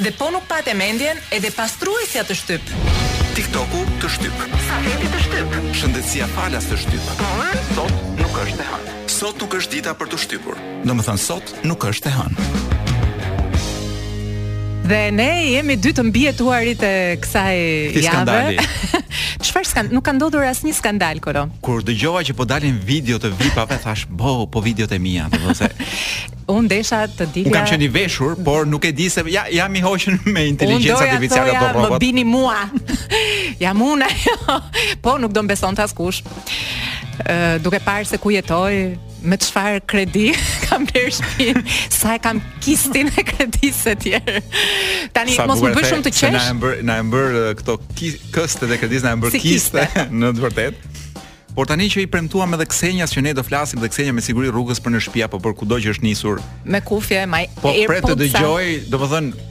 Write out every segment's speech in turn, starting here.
Dhe po nuk pate mendjen edhe pastruesja të shtyp. TikToku të shtyp. Safeti të shtyp. Shëndetësia falas të shtyp. Por sot nuk është e hënë. Sot nuk është dita për të shtypur. Domethënë sot nuk është e hënë. Dhe ne jemi dy të mbijetuarit e kësaj jave. Çfarë s'ka, nuk ka ndodhur asnjë skandal kolo. Kur dëgjova që po dalin video të VIP-ave thash, "Bo, po videot e mia." Do të thotë Unë desha të dija. Unë kam qenë i veshur, por nuk e di se ja jam i hoqën me inteligjencë artificiale apo rrobat. Më bini mua. jam unë. po nuk do më besonte askush. Ë duke parë se ku jetoj, me çfarë kredi kam blerë shtëpinë, sa e kam kistin e kredisë e tjerë. Tani sa mos më bëj shumë të qesh. Na i bëre, na i bëre këto këstet e kredisë na i bëre si kiste, në të vërtetë. Por tani që i premtuam edhe Ksenias që ne do flasim dhe Ksenia me siguri rrugës për në shtëpi apo për kudo që është nisur. Me kufje, my Po pret të dëgjoj, domethënë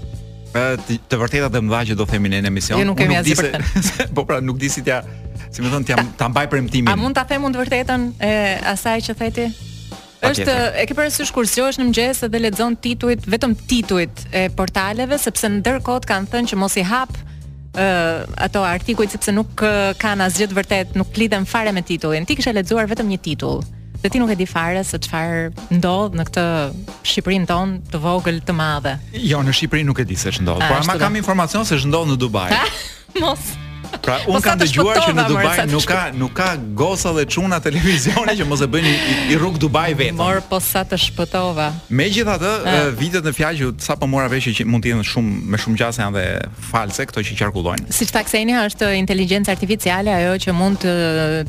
të, të vërteta të mëdha që do themi ne në emision. Jo, nuk kemi asgjë për të. Po pra, nuk di si t'ia, domethënë, t'ia ta mbaj premtimin. A mund ta them unë të vërtetën e asaj që the ti? Është e ke parasysh kur zgjohesh në mëngjes dhe lexon titujt, vetëm titujt e portaleve sepse ndërkohë të kanë thënë që mos i hap uh, ato artikujt sepse nuk uh, kanë asgjë të vërtetë, nuk lidhen fare me titullin. Ti kishe lexuar vetëm një titull. Dhe ti nuk e di fare se çfarë ndodh në këtë Shqipërinë tonë të vogël të madhe. Jo, në Shqipëri nuk e di se ç'ndodh, ah, por ama kam informacion se ç'ndodh në Dubai. Mos. Pra unë kam dëgjuar që në Dubai nuk ka nuk ka goca dhe çuna televizioni që mos e bëjnë një, një rrugë Dubai vetëm. Mor po sa të shpëtova. Megjithatë, videot në fjalë që sapo mora vesh që mund të jenë shumë me shumë gjasa janë dhe false këto që qarkullojnë. Siç tha Ksenia është inteligjenca artificiale ajo që mund të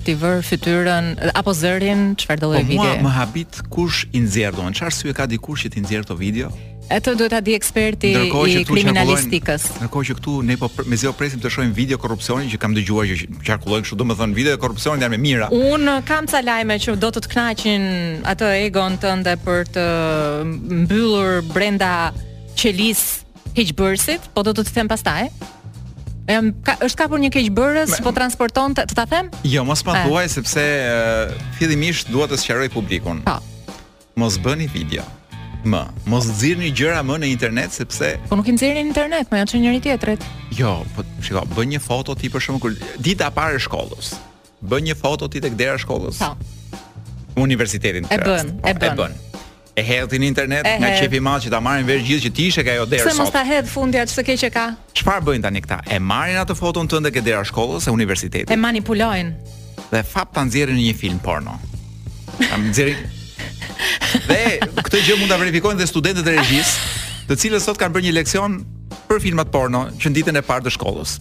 të vërë fytyrën apo zërin çfarëdo lloj video. Po mua më habit kush i nxjerr domethënë. Çfarë sy e ka dikush që t'i nxjerrë këto video? Atë duhet ta di eksperti i kriminalistikës. Ndërkohë që këtu ne po mezi presim të shohim video korrupsioni që kam dëgjuar që qarkullojnë kështu, domethënë videot e korrupsionit janë më të mirat. Unë uh, kam ca lajme që do të të kënaqin atë egon tënde për të mbyllur brenda qelisë keqbërësit, po do t'i them pastaj. Ëm ka, është kapur një keqbërës, po transportonte, të ta them? Jo, mos ma thuaj sepse uh, fillimisht dua të sqaroj publikun. Po. Mos bëni video më. Mos nxirrni gjëra më në internet sepse Po nuk i nxjerrin në internet, po ia çon njëri tjetrit. Jo, po shiko, bën një foto ti për shembull kur dita e parë e shkollës. Bën një foto ti tek dera e shkollës. Po. Universitetin. E bën, e bën. E bën e hedh ti në internet nga qejfi i madh që ta marrin vesh gjithë që ti ishe te ajo derë sot. Pse mos ta hedh fundja ç'të keqe ka? Çfarë bëjnë tani këta? E marrin atë foton tënde ke dera shkollës e universitetit. E manipulojnë. Dhe fap ta nxjerrin në një film porno. Ta nxjerrin. dhe këtë gjë mund ta verifikojnë dhe studentët e regjisë, të cilët sot kanë bërë një leksion për filmat porno që në ditën e parë të shkollës.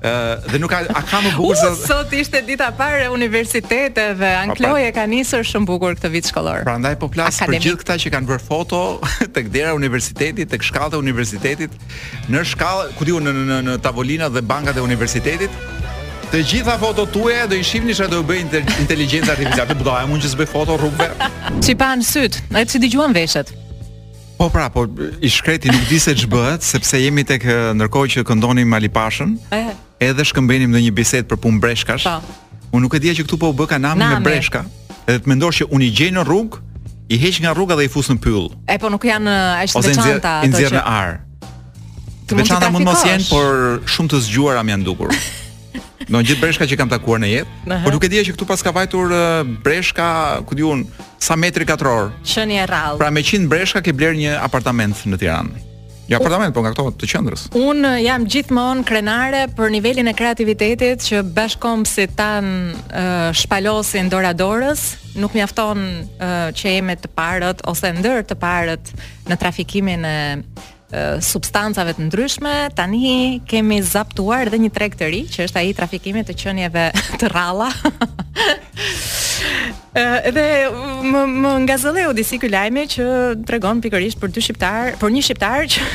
Ë uh, dhe nuk ka a ka më bukur se sot ishte dita e parë e universiteteve. Anko e ka nisur shumë bukur këtë vit shkollor. Prandaj po plas për gjithë këta që kanë bërë foto tek dera e universitetit, tek shkallët e universitetit, Në shkallë, ku di unë në në tavolinat dhe bankat e universitetit, të gjitha fotot tuaja do i shihni çfarë do u bëjë inteligjenca artificiale. Të bëdha, mund që s'bëj foto rrugëve. S'i panë sytë, ai s'i dëgjuan veshët. Po pra, po i shkreti nuk di se ç'bëhet, sepse jemi tek ndërkohë që këndonim Ali Pashën. Ëh. Edhe shkëmbenim ndonjë bisedë për punë breshkash. Po. Unë nuk e dija që këtu po u bëka nami me breshka. Edhe të mendosh që unë i gjej në rrugë, i heq nga rruga dhe i fus në pyll. E po nuk janë as të veçanta ato. Po s'nxjerrin ar. Të veçanta mund mos jenë, por shumë të zgjuara më janë dukur. Nga gjithë breshkat që kam takuar në jetë, uh -huh. por nuk e dija që këtu paska vajtur breshka, ku di unë, sa metri katror. Qenie e rrallë. Pra me një breshkë ke blerë një apartament në Tiranë. Jo një apartament, po nga këto të qendrës. Unë jam gjithmonë krenare për nivelin e kreativitetit që bashkëkombësit tanë uh, shpalosin dora dorës, nuk mjafton uh, që jemi të parët ose ndër të parët në trafikimin e uh, substancave të ndryshme, tani kemi zaptuar edhe një treg të ri, që është ai i trafikimit të qenieve të rralla. Edhe më më ngazëlleu disi ky lajmi që tregon pikërisht për dy shqiptarë, për një shqiptar që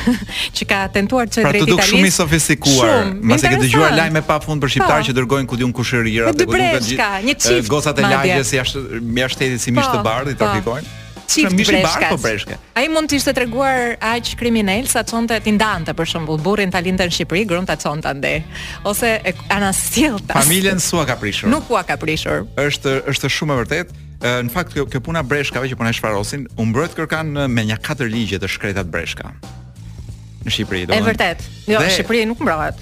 që ka tentuar të çojë pra, drejt Italisë. Pra shumë i sofistikuar. Se ke dëgjuar lajme pa fund për shqiptarë po. që dërgojnë ku di unë kushërira, po, ku di unë gjithë. Një çift. Gocat e lagjes jashtë jashtë shtetit si mish të po, bardhë i trafikojnë. Çift breshkash. Ai mund të ishte treguar aq kriminal sa ç'donte t'i ndante për shembull burrin ta linte në Shqipëri, gruan ta çonte andej. Ose anasjellta. Familjen s'ua ka prishur. Nuk ua ka prishur. Është është shumë e vërtetë. Në fakt kjo, kjo puna e breshkave që po na shfarosin, u mbrojt kërkan me një katër ligje të shkreta të breshka. Në Shqipëri do. Është vërtet. Jo, në Shqipëri nuk mbrohet.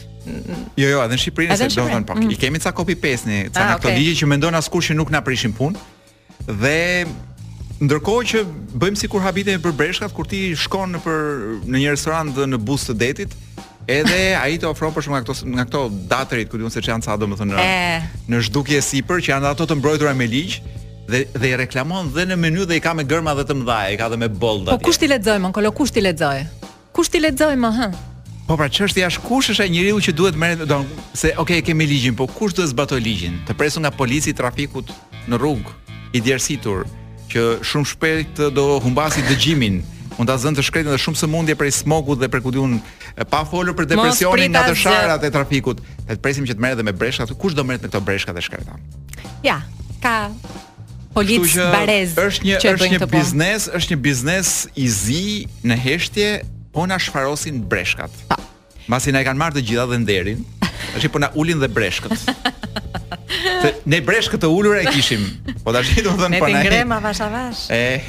Jo, jo, edhe në Shqipëri se do të thonë, po mm. i kemi ca copy paste, ca ah, ato ligje që mendon askush që nuk na prishin punë. Dhe ndërkohë që bëjmë sikur habitemi për breshkat kur ti shkon në për në një restorant në buzë të detit, Edhe ai të ofron për shembull nga këto nga këto daterit, ku di unë se ç'janë ca domethënë në në zhdukje sipër që janë ato të mbrojtura me ligj dhe dhe i reklamon dhe në menu dhe i ka me gërma dhe të mëdha, i ka dhe me bold aty. Po kush t'i lexojë, mon kolo kush t'i lexojë? Kush t'i lexojë më hë? Po pra çështja është kush është ai njeriu që duhet merret do se okay kemi ligjin, po kush do ta zbatojë ligjin? Të presim nga polici i trafikut në rrugë i djersitur që shumë shpejt do humbasë dëgjimin. Mund ta zënë të shkretin dhe shumë sëmundje prej smogut dhe prej ku di un pa folur për depresionin nga të sharat e trafikut. Ne të presim që të merret me breshka, kush do merret me këto breshka të shkreta? Ja, ka Polic Barez. Është një është një biznes, është një biznes i zi në heshtje, po na shfarosin breshkat. Pa. Masi na i kanë marrë të gjitha dhe nderin, tash po na ulin dhe breshkët. Se, ne breshkët të ulur e kishim. Po tash do të thonë po na. Ne ngrem avash avash. Eh.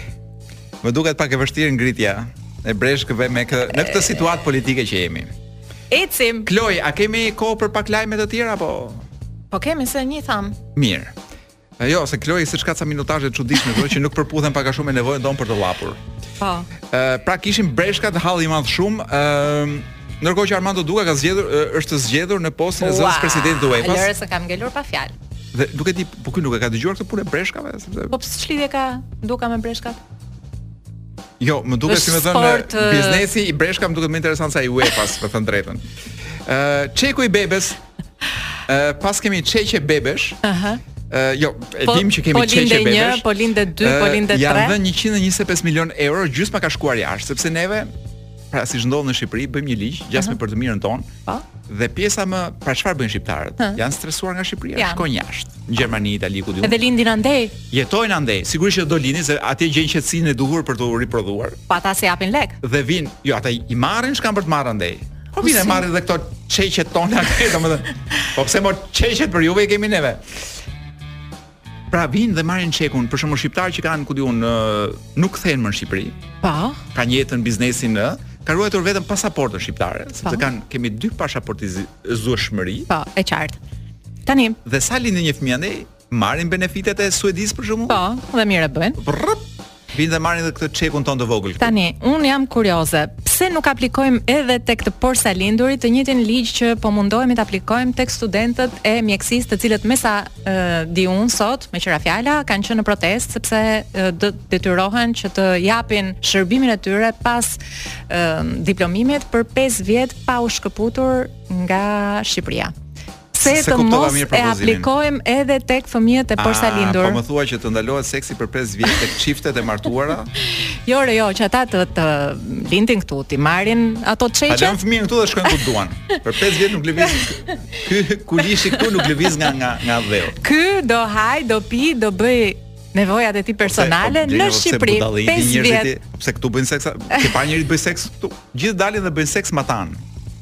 Më duket pak e vështirë ngritja e breshkëve me këtë në këtë situatë politike që jemi. Ecim. Kloj, a kemi kohë për pak lajme të tjera apo? Po kemi se një tham. Mirë. E jo, se Kloi seç ka ca minutazhe të çuditshme këtu që nuk përputhen pak a shumë me nevojën tonë për të llapur. Po. Ë pra kishim breshkat halli i madh shumë, ë Ndërkohë që Armando Duka ka zgjedhur është zgjedhur në postin e zëvendëspresidentit të UEFA-s. Lëre se kam ngelur pa fjalë. Dhe nuk e di, po ky nuk e ka dëgjuar këtë punë e breshkave, sepse Po pse ç'lidhje ka Duka me breshkat? Jo, më duket si më thënë sport, biznesi i breshkave më duket më interesant se ai i UEFA-s, për të thënë të drejtën. Ë uh, çeku i bebes Ë paskemi çeqe bebesh. Aha. Uh, jo, epo, dimë që kemi po çeqe bebesh. Po linde 1, po linde 2, po linde 3. Janë dhënë 125 milion euro gjysma ka shkuar jashtë, sepse neve pra siç ndodh në Shqipëri, bëjmë një ligj gjasme për të mirën tonë. Po. Dhe pjesa më, pra çfarë bëjnë shqiptarët? Hë. Janë stresuar nga Shqipëria, ja. shkojnë jashtë, në Gjermani, Itali, ku di un. Edhe lindin andej. Jetojnë andej. Sigurisht që do lindin se atje gjejnë qetësinë e duhur për të riprodhuar. Po ata s'u japin lek. Dhe vinë, jo, ata i marrin çka kanë për të marrë andej. Po vinë e marrin dhe këto çeqet tona këtu, domethënë. Po pse mor çeqet për juve i kemi neve. Pra vinë dhe marrin çekun, për shembull shqiptarë që kanë ku di un, nuk kthehen më në Shqipëri. Po. Ka jetën biznesin në ka ruajtur vetëm pasaportën shqiptare, po. sepse kanë kemi dypasaportizueshmëri. Po, e qartë. Tani, dhe sa lind një fëmijë andej, marrin benefitet e Suedisë për shkakun? Po, dhe mirë e bëjnë. Brrrr. Vinë dhe marrin edhe këtë çekun tonë të vogël. Tani, un jam kurioze, pse nuk aplikojmë edhe tek të porsalindurit të njëjtin ligj që po mundohemi të aplikojmë tek studentët e mjekësisë, të cilët me sa e, di un sot, meqë ra fjala, kanë qenë në protestë sepse e, dë- detyrohen që të japin shërbimin e tyre pas e, diplomimit për 5 vjet pa u shkëputur nga Shqipëria. Pse të mos e aplikojmë edhe tek fëmijët e porsalindur? Ah, po më thua që të ndalohet seksi për 5 vjet tek çiftet e martuara? jo, re, jo, që ata të, të lindin këtu, t'i marrin ato çeçe. Ata fëmijën këtu dhe shkojnë ku duan. Për 5 vjet nuk lëviz. Ky kulishi këtu nuk lëviz nga nga nga dheu. Ky do hajë, do pijë, do bëjë nevojat e tij personale ose, po, në Shqipëri. Pse budalli i Pse këtu bëjnë seks? Ke pa njeri të bëjë seks këtu? Gjithë dalin dhe bëjnë seks matanë.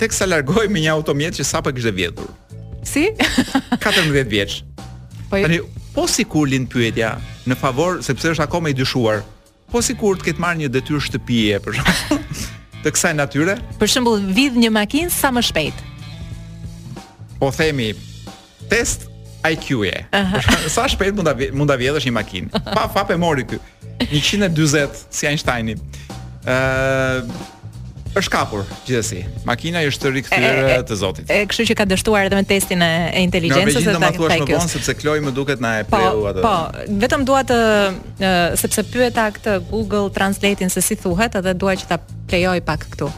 Teksa largohej me një automjet që sapo e kishte vjedhur. Si? 14 vjeç. Po e... Tani, po sikur lind pyetja në favor sepse është akoma i dyshuar. Po sikur të ketë marrë një detyrë shtëpie për shembull të kësaj natyre. Për shembull, vidh një makinë sa më shpejt. Po themi, test IQ-je. Sa shpejt mund ta mund ta vjedhësh një makinë? Pa fap e mori ky. 140 si Einsteini. Ë uh, është kapur gjithsesi. Makina i është rikthyer të zotit. E, kështu që ka dështuar edhe me testin e, e inteligjencës dhe ta thuash më vonë sepse Kloj më duket na e po, preu atë. Po, vetëm dua të sepse pyeta këtë Google Translate-in se si thuhet, edhe dua që ta plejoj pak këtu.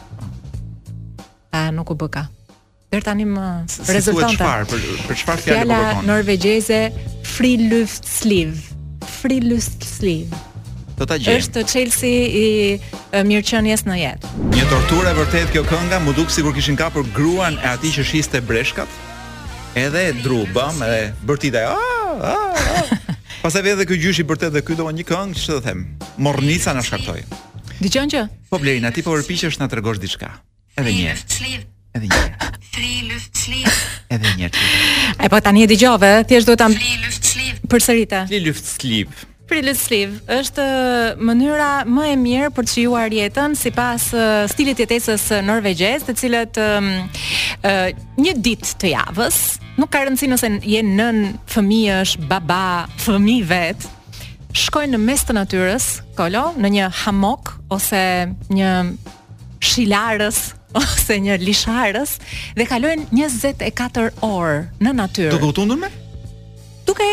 Ah nuk u bëka. Deri tani më rezulton çfarë për për çfarë fjalë po kërkon? Norvegjeze Friluftsliv. Friluftsliv. Do ta gjej. Është çelësi i mirëqenies në jetë. Një torturë e vërtetë kjo kënga, më dukej sikur kishin kapur gruan e atij që shiste breshkat. Edhe dru bëm edhe bërtiste. Ah, ah, ah. Pastaj vjen edhe ky gjyshi bërtet dhe ky domo një këngë, ç'të them. Mornica na shkaktoi. Dëgjon që? Po Blerina, ti po përpiqesh na tregosh diçka. Edhe një herë. Edhe një herë. Friluftsliv. Edhe një herë. E po tani e dëgjove, thjesht duhet ta Friluftsliv. Përsërite. Friluftsliv. Friluftsliv është uh, mënyra më e mirë për të shijuar jetën sipas uh, stilit të jetesës norvegjeze, të cilët um, uh, një ditë të javës nuk ka rëndësi nëse je nënë fëmijësh, baba, fëmijë vetë, shkojnë në mes të natyrës, Kolo, në një hamok ose një shilarës ose një lisharës dhe kalojnë 24 orë në natyrë. Duke u tundur me? Duke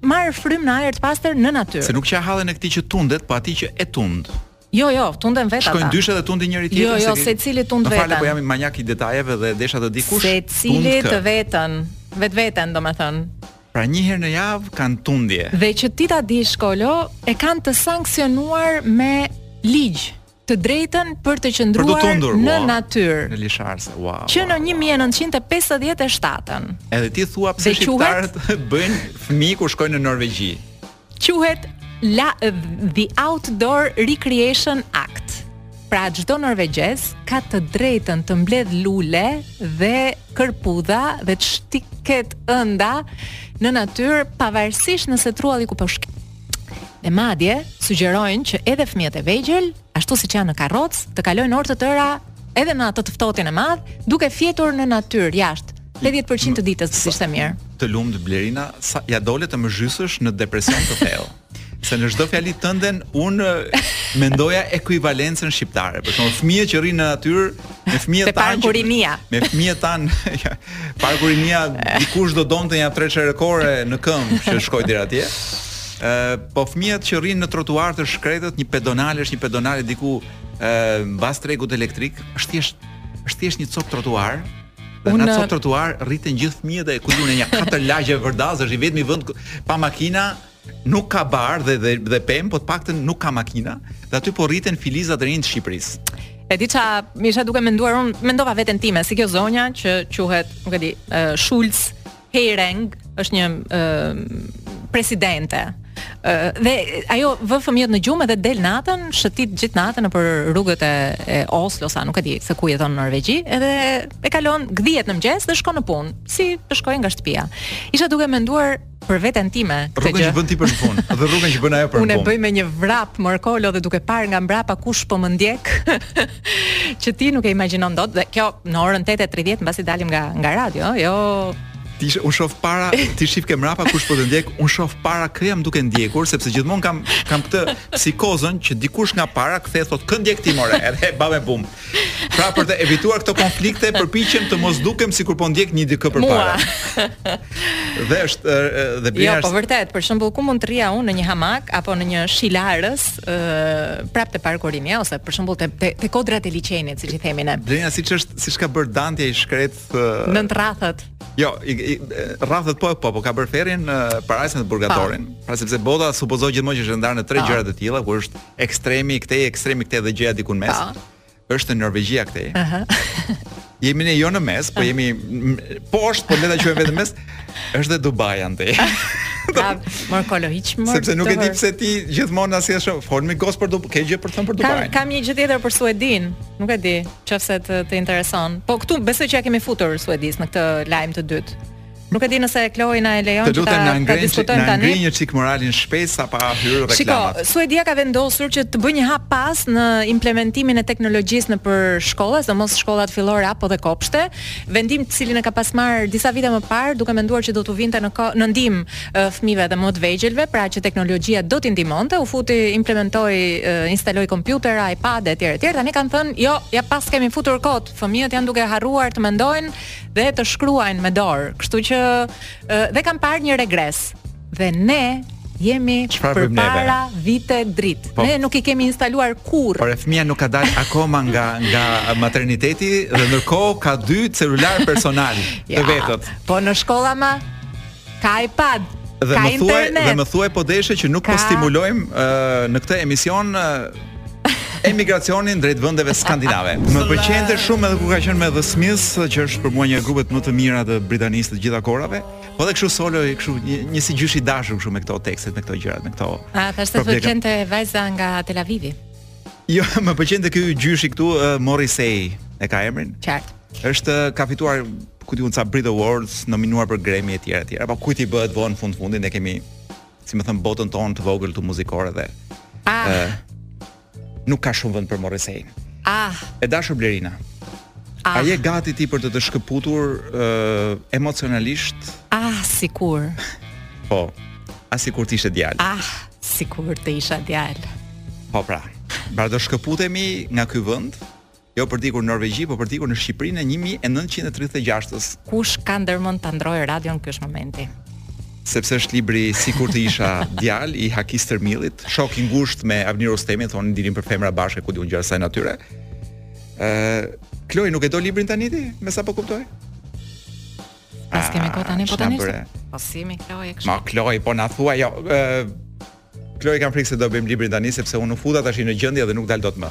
marr frymë në ajër të pastër në natyrë. Se nuk qaj hallin e këtij që tundet, po atij që e tund. Jo, jo, tunden vetë ata. Shkojnë dyshe dhe tundin njëri tjetrin. Jo, jo, secili tund veten. Më fal po jam maniak i detajeve dhe desha të di kush. Secili tund veten, vetveten domethënë. Pra një herë në javë kanë tundje. Dhe që ti ta dish Kolo, e kanë të sanksionuar me ligj. të drejtën për të qëndruar në natyrë. Në lisharëse. Wow. Që në 1957-ën. Edhe ti thua pse shqiptarët bëjnë fëmijë kur shkojnë në Norvegji. Quhet The Outdoor Recreation Act. Pra çdo norvegjez ka të drejtën të mbledh lule dhe kërpudha dhe të shëtisë kënda në natyrë pavarësisht nëse trualli ku po shkon. Dhe madje sugjerojnë që edhe fëmijët e vegjël, ashtu siç janë në karroc, të kalojnë orë të tëra edhe në atë të ftohtin e madh, duke fjetur në natyrë jashtë 80% të ditës, siç ishte mirë. Të lumt Blerina, sa ja dole të më zhytësh në depresion të thellë. Se në çdo fjali tënden un mendoja ekuivalencën shqiptare. Për shembull, fëmijët që rrinë në natyrë Me fëmijët tanë. Parku Rinia. Me fëmijët tanë. Parku Rinia dikush do donte një treçerek ore në këmbë që shkojë deri atje. Ë, po fëmijët që rrinë në trotuar të shkretët, një pedonale është një pedonale diku ë mbas tregut elektrik, është thjesht është thjesht një copë trotuar. Dhe në atë copë trotuar rriten gjithë fëmijët e ku di unë nja katër lagje vërdallë, është i vetmi vend pa makina, Nuk ka bar dhe dhe, dhe pem, po të paktën nuk ka makina, dhe aty po rriten filizat e rinj të Shqipërisë. E di ça, isha duke menduar unë, mendova veten time si kjo zonja që quhet, nuk e di, uh, Schulz Hereng, është një uh, presidente. Uh, dhe ajo vë fëmijët në gjumë dhe del natën, shëtit gjithë natën nëpër rrugët e, e Oslo, se nuk e di se ku jeton në Norvegji, edhe e kalon gdhiet në mëngjes dhe shkon në punë, si të shkojë nga shtëpia. Isha duke menduar për veten time këtë gjë. Rrugën që bën ti për në punë dhe rrugën që bën ajo për punë. Unë bëj me një vrap mor Kolo dhe duke parë nga mbrapa kush po më ndjek. që ti nuk e imagjinon dot dhe kjo në orën 8:30 mbasi dalim nga nga radio, jo ti sh, un shof para, ti shef kë mrapa kush po të ndjek, un shof para kë jam duke ndjekur sepse gjithmonë kam kam këtë psikozën që dikush nga para kthehet thot kë ndjek ti more, edhe bam e bum. Pra për të evituar këto konflikte, përpiqem të mos dukem sikur po ndjek një dikë përpara. dhe është dhe bjerë. Jo, po vërtet, për shembull, ku mund të rrija unë në një hamak apo në një shilarës, ë prapë te parku Rinia ose për shembull te te, te kodrat e liçenit, siç i themi ne. Blerina siç është, siç ka bërë Dantja i shkret në rrathët. Jo, i, i, rrathët po po, po ka bërë ferrin, parajsën e purgatorin. Pra sepse bota supozohet gjithmonë që është ndarë në tre gjëra të tilla, ku është Ekstremi këtej, ekstremi këtej dhe gjëja diku në mes. Po. Është Norvegjia këtej. Aha. jemi ne jo në mes, po jemi poshtë, po le ta quajmë veten mes. Është dhe Dubai andej. Pra, mor Kolo hiç më. Sepse nuk e di pse ti gjithmonë s'e lë fol me gojë se ke gjë për të thënë për Dubai. Kam, kam një gjë tjetër për Suedinë, nuk e di, nëse të, të intereson. Po këtu besoj që ja kemi futur Suedisë në këtë lajm të dytë. Nuk e di nëse Kloi na e lejon që ta diskutojmë tani. Të lutem na ngri një çik moralin shpejt sa pa hyrë reklamat. Shiko, Suedia ka vendosur që të bëjë një hap pas në implementimin e teknologjisë nëpër shkolla, sidomos shkollat fillore apo dhe kopshte. Vendim të cilin e ka pas marr disa vite më parë, duke menduar që do t'u vinte në në ndihmë fëmijëve dhe më të vegjëlve, pra që teknologjia do t'i ndihmonte, u futi implementoi, instaloi kompjutera, iPad etj etj. Tani kanë thënë, jo, ia paskemi futur kot, fëmijët janë duke harruar të mendojnë, dhe të shkruajnë me dorë, kështu që dhe kam parë një regres. Dhe ne jemi përpara vite dritë. Po, ne nuk i kemi instaluar kurrë. Po ore fëmija nuk ka dalë akoma nga nga materniteti dhe ndërkohë ka dy celularë personalë ja, të vetët. Po në shkolla ma Ka iPad. Dhe ka, më thuaj, internet. Dhe më thuaj po deshe që nuk po ka... po stimulojmë uh, në këtë emision uh, emigracionin drejt vendeve skandinave. Më pëlqente shumë edhe kur ka qenë me The Smiths, që është për mua një grupet më të mira të Britanisë të gjitha kohërave. Po dhe kështu solo i kështu një, një si gjysh i dashur kështu me këto tekstet, me këto gjërat, me këto. A thashë se pëlqente vajza nga Tel Avivi? Jo, më pëlqente ky gjyshi këtu uh, Morrissey e ka emrin. Qartë. Është ka fituar ku di unë ca Brit Awards, nominuar për Grammy etj etj. Apo kujt i bëhet vonë fund fundit ne kemi si me thënë botën tonë të vogël të muzikore dhe ah. e, nuk ka shumë vend për Morrissey. Ah. E dashur Blerina. Ah. A je gati ti për t'u shkëputur uh, emocionalisht? Ah, sikur. po. A sikur të ishe djalë. Ah, sikur të isha djalë. Po pra. Pra do shkëputemi nga ky vend, Jo për t'ikur në Norvegji, po për t'ikur në Shqipërinë e një mijë e nëntëqind e tridhjetë e gjashtës. Kush ka ndërmend ta ndrojë radion ky është momenti. Sepse është libri sikur të isha djalë i Haki Stërmillit, shok i ngushtë me Avni Rustemin, thonë dilnin për femra bashkë ku di unë gjëra të kësaj natyre. Ë, Kloi nuk e do librin tani ti, me sa po kuptoj? Po s'kemi kohë tani po tani. Po si mi Kloi e kështu. Ma Kloi po na thua jo, Kloi kam frikë se do bëjmë librin tani sepse unë u futa tash në gjendje dhe nuk dal dot më.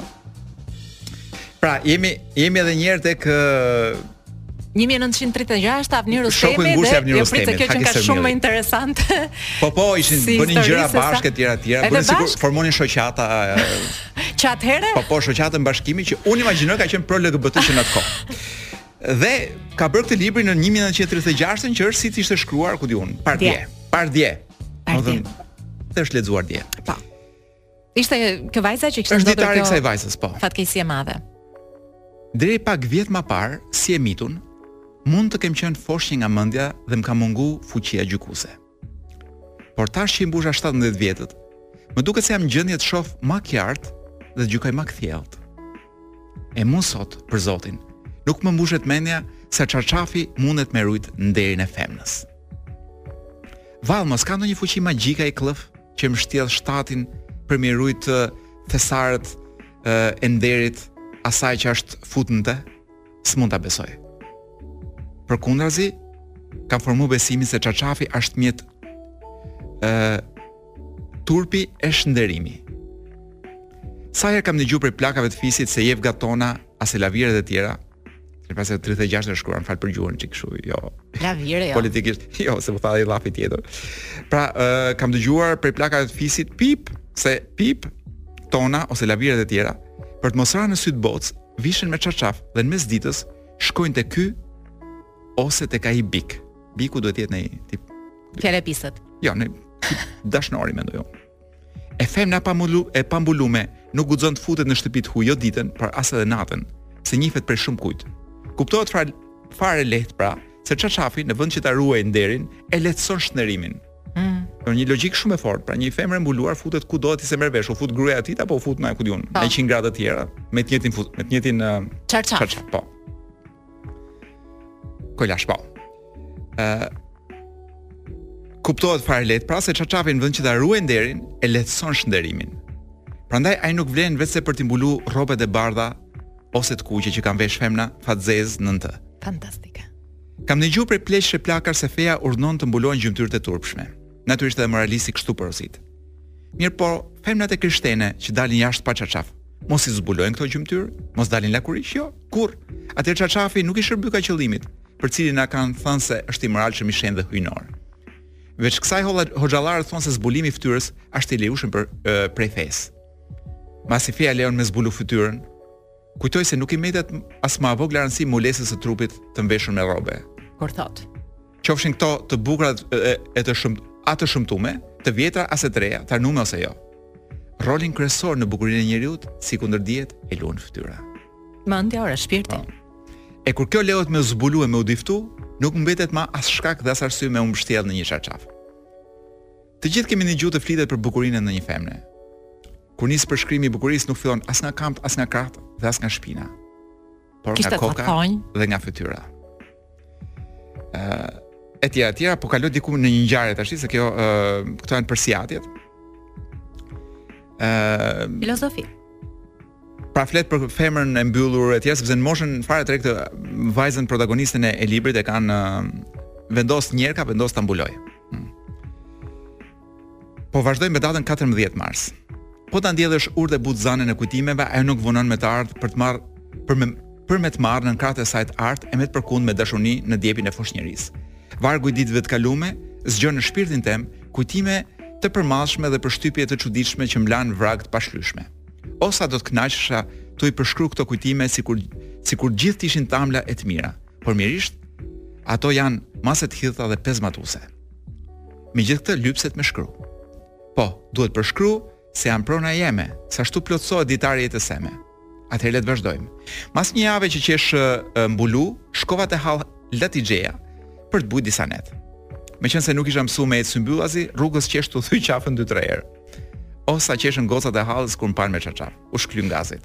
Pra, jemi jemi edhe një herë tek 1936 Avni Rustemi dhe jo prit se kjo që ka shumë më interesante. Po po, ishin si bënin gjëra bashkë etj etj, bënin sikur formonin shoqata. Që atëherë? Po po, shoqatën Bashkimi që unë imagjinoj ka qenë pro LGBT që në atë kohë. Dhe ka bërë këtë librin në 1936-ën që është sikur ishte shkruar ku di unë, pardje, pardje. Pardje. Dhe është lexuar dje. Po. Ishte kjo vajza që kishte ndodhur kjo. Është ditari i kësaj vajzës, po. Fatkeqësi e madhe. Deri pak vjet ma parë, si e mitun, mund të kem qenë foshnjë nga mendja dhe më ka mungu fuqia gjykuese. Por tash që i mbusha 17 vjetët, më duket se jam në gjendje të shoh ma kjartë dhe të gjykoj ma kthjellët. E mu, sot, për zotin, nuk më mbushet mendja se çarçafi mundet me rujt nderin e femnës. Vallë mos ka ndonjë fuqi magjike ai këllëf që e mbshtjell shtatin për me i rujt thesarët e nderit asaj që është fut në të? s'mund ta besoj. Përkundrazi, kam formu besimin se çarçafi është mjet turpi e shënderimi. Sa herë kam dëgjuar prej plakave të fisit se jevga ose lavire të tjera. Në pas 36 e shkruan, falë për gjuhën çik kështu, jo. Lavire, jo. Politikisht, jo, se më tha dhe llafi tjetër. Pra, uh, kam dëgjuar prej plakave të fisit, pip, se pip, tona, ose lavire të tjera, për të mos ra në sy të botës, vishen me çarçaf dhe në mes ditës shkojnë te ky ose tek ai bik. Biku duhet të jetë një tip fjale piset. Jo, dashnori mendoj unë. E femna pa mulu, e pambulume, nuk guxon të futet në shtëpi të huaj jo ditën, por as edhe natën, se njihet prej shumë kujt. Kuptohet fare lehtë pra, se çarçafi në vend që ta ruajë nderin, e lehtëson shnderimin. Mm. Një logjikë shumë e fortë, pra një femër e mbuluar futet ku do ti, s'e merr vesh, u fut gruaja e tij apo u fut na ku di unë, po. me 100 gra të tjera, me të njëjtin fut, me të njëjtin çarçaf. Uh, po. Kolash po. Ë uh, kuptohet fare lehtë, pra se çarçafi në vend që ta ruajë nderin e lehtëson shnderimin. Prandaj ai nuk vlen veçse për t'i mbulu rrobat e bardha ose të kuqe që ka veshë femna fatzezë nën të. Fantastike. Kam dëgju prej pleqsh e plakash se feja urdhnon të mbulohen gjymtyrët e turpshme. Natyrisht edhe morali ashtu kështu porosit. Mirëpo, femnat e krishtene që dalin jashtë pa çarçaf, mos i zbulojnë këto gjymtyrë, mos dalin lakuriq, jo, kurrë. Atëherë çarçafi nuk i shërbyka qëllimit, për cilin na kanë thanë se është i moralshëm i shenjtë dhe hyjnor. Veç kësaj hoxhallarët thonë se zbulimi i fytyrës është i lejushëm për e, prej fesë. Masi feja lejon me zbulu fytyrën, Kujtoj se nuk i mbetet as ma e vogla rëndësi mulesës së trupit të mveshur me rrobe. Kur thotë. Qofshin këto të bukura e të shëmt, a të shëmtume, të vjetra ose të reja, të arnume ose jo. Rolin kryesor në bukurinë e njeriut, sikundër dihet, e luan fytyra. Mendja ora shpirti. Pa. Po. E kur kjo lehet me u zbulu e me u diftu, nuk mbetet ma as shkak dhe as arsye me u mbështjell në një çarçaf. Të gjithë kemi ndigju të flitet për bukurinë e ndonjë femre. Kur nis përshkrimi i bukurisë nuk fillon as nga kambët, as nga krahët dhe as nga shpina. Por nga koka dhe nga fytyra. Ë uh, etj etj, po kaloj diku në një ngjarje tashi se kjo ë uh, këto janë përsiatjet. Ë uh, filozofi. Pra flet për femrën e mbyllur etj, sepse në moshën fare të re këtë vajzën protagonisten e, e librit e kanë uh, vendos njerka, vendos ta mbulojë. Po vazhdoj me datën 14 mars. Po ta ndjellësh urtë e butë zanën e kujtimeve, ajo nuk vonon me të ardhë për të marrë për me për me të marrë nën krahët e saj të artë e me të përkund me dashuni në djepin e foshnjërisë. Vargu i ditëve të kalume zgjon në shpirtin tem kujtime të përmallshme dhe përshtypje të çuditshme që m'lan vragë të pashlyshme. O sa do të kënaqesha tu i përshkru këto kujtime sikur sikur gjithë të ishin t'amla e të mira, por mjerisht ato janë ma se të hidhta dhe pezmatuse. Me gjithë këtë lypset me shkru. Po, duhet përshkru, se janë prona jeme, se ashtu plotësohet ditari i jetës seme. Atëherë le të vazhdojmë. Mas një jave që qesh mbulu, shkova te hall Hatixheja për të bujt disa net. Meqenëse nuk isha mësu me ecë symbyllazi, rrugës qesh tu thy qafën dy tre herë. O sa qeshën gocat e hallës kur më panë me çarçaf, u shklyn gazit.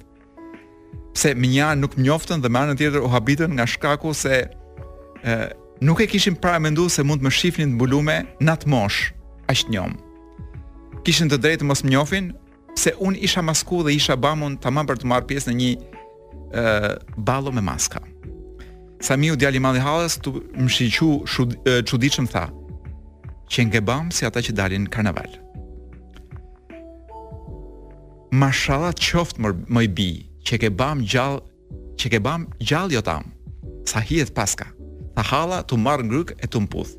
pse me një anë nuk m'njoftën dhe me anën tjetër u habitën nga shkaku se e, nuk e kishin paramendu se mund të më shifnin të mbulume në atë moshë aq të njomë. Kishin të drejtë mos më njofin, pse unë isha masku dhe isha bamun tamam për të marrë pjesë në një e, ballo me maska. Samiu, djali i madh i hallës, tu më shiqu çuditshëm tha, qenke bamë si ata që dalin karnaval. Mashalla të qoft mër moj bi qenke bam gjall qenke bam gjall jot am sa hije t'paska tha halla tu m'marr ngryk e tu m'puth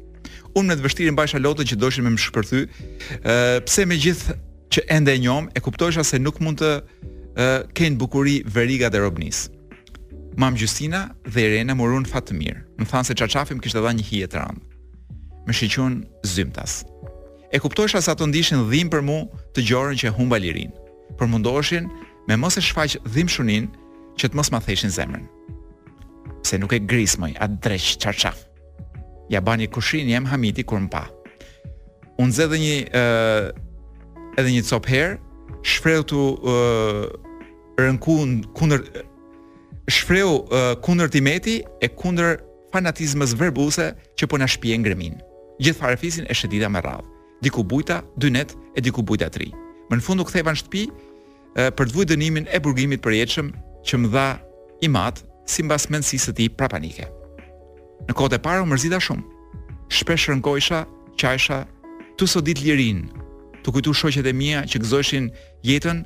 unë me të vështirë i mbajsha lotët që doshin me më shpërthy ë pse me gjithë që ende e njom e kuptojsha se nuk mund të ë kenë bukuri verigat e robnis mam Gjystina dhe Irena m'urun fat të mirë më thanë se çarçafi m'kishte dha një hije të randë më shiqun zymtas E kuptojsha se ato ndishin dhim për mu të gjorën që e humba lirin, por mundoheshin me mos e shfaq dhimshunin që të mos ma theshin zemrën. Pse nuk e gris moj, atë dreq çarçaf. Ja bani kushrini jem Hamiti kur më pa. U nxe dhe një, uh, edhe një copë herë, shfreu tu uh, rënku kundër, shfreu uh, kundër tim eti e kundër fanatizmës verbuse që po na shpie n'gremin. Gjithë farefisin e shëtita me radhë. Diku bujta, dy net e diku bujta tri. Më në fund u ktheva në shtëpi për të vujt dënimin e burgimit përjetshëm që më dha im at simbas mendësisë së tij prapanike. Në kohët e para u mërzita shumë. Shpesh rënkojsha, qajsha, tu sodit lirin, tu kujtu shoqet e mija që gëzojshin jetën,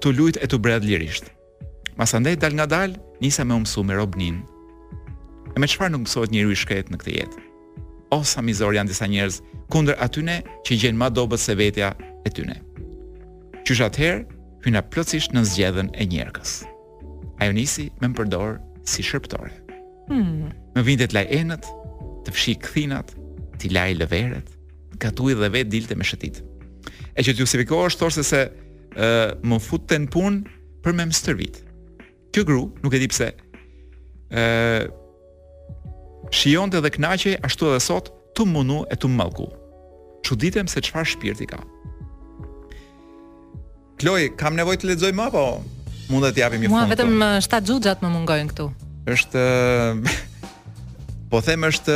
tu lujt e tu bredh lirisht. Masandej dalëngadalë, nisa me u mësu me robninë. E me çfarë nuk mësohet njeriu i shkretë në këtë jetë. O sa mizorë janë disa njerëz kundër atyne që i gjejnë ma dobët se vetja e tyne. Qysh atëherë hyna plotësisht nën zgjedhën e njerkës. Ajo nisi me më përdor si shërbëtore. Hmm. Më vinte të laj enët, të fshij kthinat, t'i laj lëveret, gatuj dhe vetë dilte me shëtitë. E që të justifikohesh thosh se ë më futte në punë për me më stërvit. Kjo gru, nuk e di pse, ë shijonte dhe kënaqej ashtu edhe sot, tu m'mundu e tu m'mallku. Çuditem se çfarë shpirti ka. Kloj, kam nevojë të lexoj më apo mund t'i japim një fund? Mua vetëm 7 xhuxhat më mungojnë këtu. Është Po them është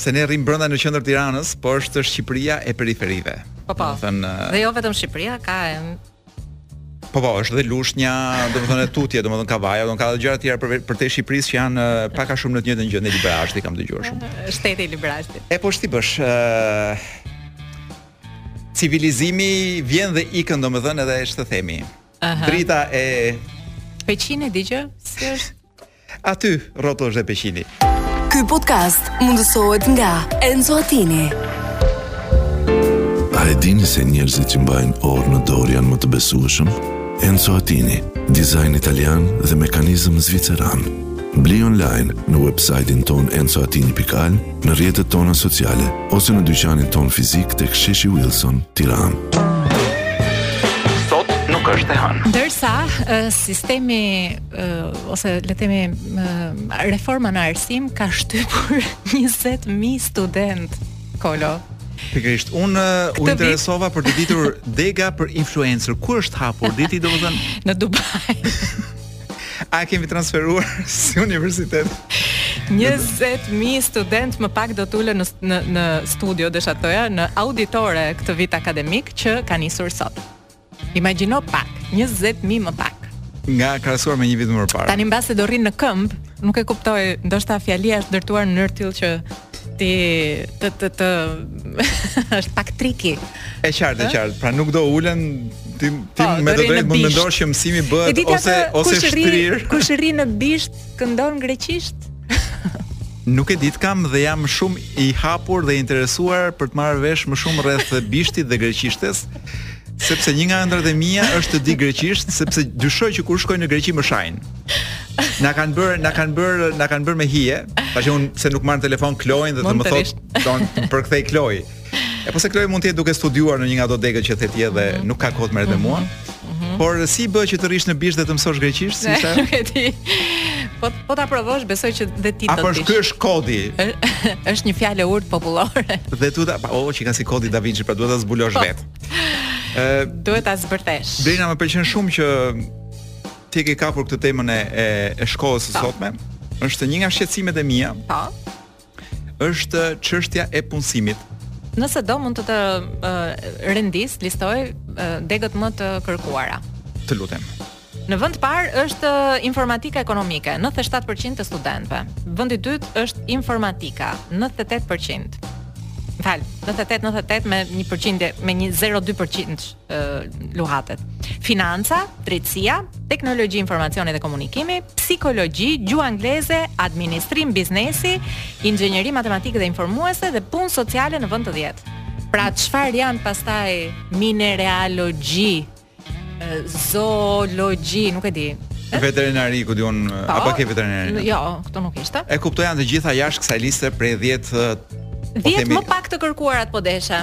se ne rrim brenda në qendër Tiranës, po është Shqipëria e periferive. Po po. Domethënë, dhe jo vetëm Shqipëria, ka e Po po, është dhe Lushnja, domethënë e tutje, domethënë Kavaja, domethënë ka edhe gjëra të tjera për për të Shqipërisë që janë pak a shumë në të njëjtën gjë në Librazhd, kam dëgjuar shumë. Shteti i Librazhdit. E po ç't'i bësh, civilizimi vjen dhe ikën domethënë edhe është të themi. Aha. Drita e Peqin e di që si është Aty rrotull dhe Peqini. Ky podcast mundësohet nga Enzo Attini. A e dini se njerëzit që mbajnë orë në dorë janë më të besueshëm? Enzo Attini, dizajn italian dhe mekanizëm zviceran. Bli online në website-in tonë enzoatini.al, në rrjetet tona sociale, ose në dyqanin tonë fizik tek sheshi Wilson, Tiranë. Sot nuk është e hënë. Ndërsa, sistemi ose le të themi reforma në arsim ka shtypur 20000 studentë kolo. Pikërisht, unë u interesova për të ditur dega për influencer. Ku është hapur? Dhe ti domethënë në Dubai. E kemi transferuar si universitet? 20000 studentë më pak do të ulen në në studio desha të thoja në auditore këtë vit akademik që ka nisur sot. Imagjino pak, 20 mijë më pak. Nga krahasuar me një vit më parë. Tani mbase do rrinë në këmbë, nuk e kuptoj, ndoshta fjalia është ndërtuar në mënyrë të tillë që ti të të të është pak triki. E qartë, e qartë. Pra nuk do ulen ti ti po, me të drejtë mund të mendosh që mësimi bëhet E di ça, ose ose shtrirë. Kush rri në bisht këndon greqisht? Nuk e di të kam dhe jam shumë i hapur dhe interesuar për të marrë vesh më shumë rreth bishtit dhe greqishtes. Sepse një nga ëndrrat e mia është të di greqisht, sepse dyshoj që kur shkoj në Greqi më shajnë. Na kanë bërë, na kanë bërë, na kanë bërë me hije, pasi unë se nuk marr në telefon Kloin dhe të më thotë, "Don, përkthej Kloj." E po se Kloj mund të jetë duke studiuar në një nga ato degë që the ti edhe mhm. nuk ka kohë të merret me mua. Mhm. Por si bën që të rrish në bish dhe të mësosh greqisht, si ishte? Nuk e di. Po ta provosh, besoj që dhe ti do të dish. Apo është ky është kodi? Është një fjalë e urtë popullore. Dhe tu ta, o, që ka si kodi Da Vinci, pra duhet ta zbulosh po. vet. Ë, duhet ta zbërtesh. Brina më pëlqen shumë që ti ke kapur këtë temën e e, e shkollës së po. sotme. Është një nga shqetësimet e mia. Po. Është çështja e punësimit. Nëse do mund të të uh, rendis, listoj uh, degët më të kërkuara. Të lutem. Në vend të parë është informatika ekonomike, 97% të studentëve. Vendi i dytë është informatika, 98%. Fal, 98 98 me 1% me një 0.2%. luhatet. Financa, drejtësia, teknologji informacioni dhe komunikimi, psikologji, gjuhë angleze, administrim biznesi, inxhinieri matematikë dhe informuese dhe punë sociale në vend të 10. Pra çfarë janë pastaj mineralogji, zoologji, nuk e di. Veterinari ku di un po, apo ke veterinari? Jo, këtu nuk ishte. E kuptoj janë të gjitha jashtë kësaj liste prej 10 10 po më pak të kërkuarat po desha.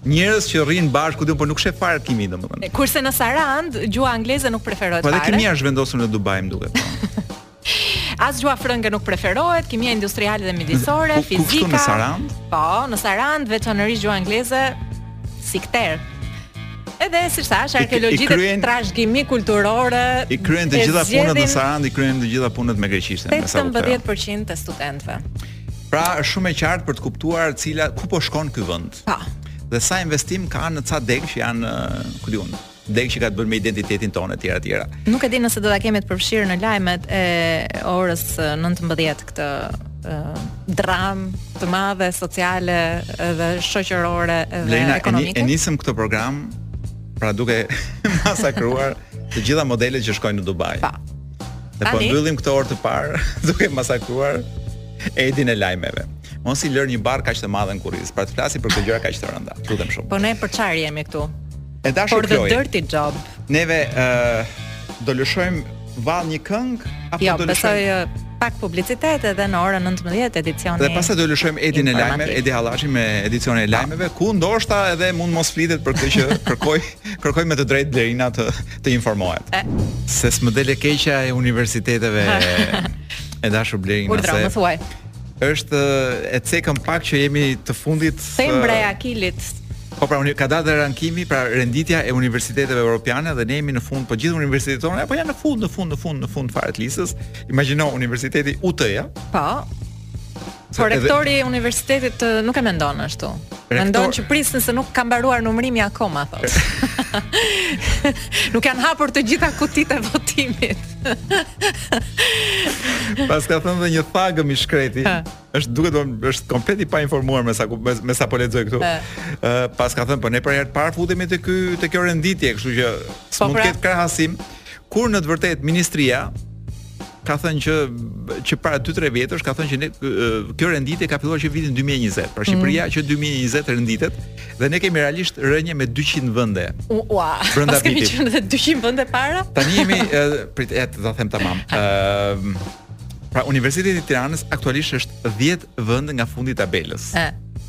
Njerëz që rrinë bashkë, ku di un, por nuk sheh fare kimi, domethënë. Kurse në Sarandë, gjuha angleze nuk preferohet fare. Po edhe kimia është vendosur në Dubai, më duket. As gjuha frënge nuk preferohet, kimia industriale dhe mjedisore, fizika. Kështu në Sarandë? Po, në Sarandë veçanërisht gjuha angleze sikter. Edhe siç thashë arkeologjia e trashëgimi kulturore. I kryen të gjitha punët në Sarandë, i kryen të gjitha punët me greqishten, me sa. 18% të studentëve. Pra është shumë e qartë për të kuptuar cila ku po shkon ky vend. Po. Dhe sa investim ka në ca degë që janë, ku di un, degë që ka të bëjnë me identitetin tonë etj etj. Nuk e di nëse do ta kemi të përfshirë në lajmet e orës 19 këtë dramë të madhe sociale dhe shoqërore dhe Lena, ekonomike. Lena, e nisëm këtë program pra duke masakruar të gjitha modelet që shkojnë në Dubai. Pa. Po. Dhe po mbyllim këtë orë të parë duke masakruar Edin e lajmeve. Mos i lër një barrë kaq të madhe në kurriz, pra të flasi për këto gjëra kaq të rënda. Lutem shumë. Po ne për çfarë jemi këtu? E dashur Kloj. Për dirty job. Neve ë uh, do lëshojmë vallë një këngë apo jo, do lëshojmë? Jo, besoj pak publicitet edhe në orën 19 edicioni. Dhe pastaj do lëshojmë Edin e lajmeve, Edi Hallaçi me edicionin e lajmeve, ku ndoshta edhe mund mos flitet për këtë që kërkoj kërkoj me të drejtë Blerina të të informohet. E... Se s'po del e keqja e universiteteve e dashur Blerina. Urdhëro, se... më thuaj. Është e cekën pak që jemi të fundit. Thembra e Akilit. Po pra, ka dalë dhe rankimi, pra renditja e universiteteve europiane dhe ne jemi në fund, po gjithë universitetet tona apo janë në fund, në fund, në fund, në fund fare të listës. Imagjino Universiteti UT-ja. Po. Po rektori i universitetit nuk e mendon ashtu. Rektor... Mendon që prisni se nuk ka mbaruar numërimi akoma, thotë. nuk janë hapur të gjitha kutitë e votimit. Paska thënë dhe një thagëm i shkreti. Është duket është komplet i painformuar me sa me, me sa po lexoj këtu. Ë paska thënë po ne për herë të parë futemi te ky te kjo renditje, kështu që s'mund të pra... ketë krahasim kur në të vërtetë ministria ka thënë që që para 2-3 vjetësh ka thënë që ne kjo renditje ka filluar që vitin 2020. Pra Shqipëria mm. që 2020 renditet dhe ne kemi realisht rënie me 200 vende. Ua. Brenda vitit. Kemi qenë 200 vende para? Tani jemi prit se do them tamam. Ëm Pra Universiteti i Tiranës aktualisht është 10 vende nga fundi i tabelës. Ë.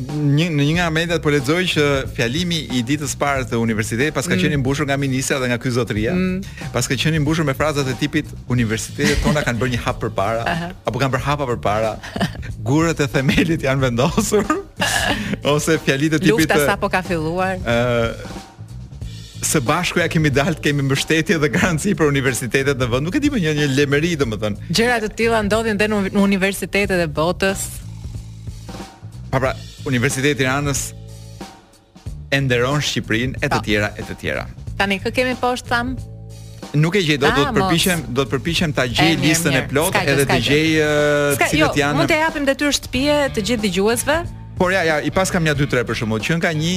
një në një nga mediat po lexoj që fjalimi i ditës së parë të universitetit paska mm. qenë mbushur nga ministrja dhe nga ky zotëria. Mm. Paska qenë mbushur me frazat e tipit universitetet tona kanë bërë një hap përpara uh -huh. apo kanë bërë hapa përpara. Gurët e themelit janë vendosur ose fjalitë e tipit Lufta sapo ka filluar. Ë uh, së bashku ia kemi dalë të kemi mbështetje dhe garanci për universitetet në vend. Nuk e di më një një lemeri domethënë. Gjëra të tilla ndodhin edhe në universitetet e botës. Pra, Universiteti i Tiranës e nderon Shqipërinë e të po. tjera e të tjera. Tani kë kemi poshtë thamë? Nuk e gjej dot, do të përpiqem, do të përpiqem ta gjej listën e plotë edhe të gjej cilët jo, janë. Mund të japim detyrë shtëpie të gjithë dëgjuesve. Por ja, ja, i paskam nja 2-3 për shembull, që nga ne,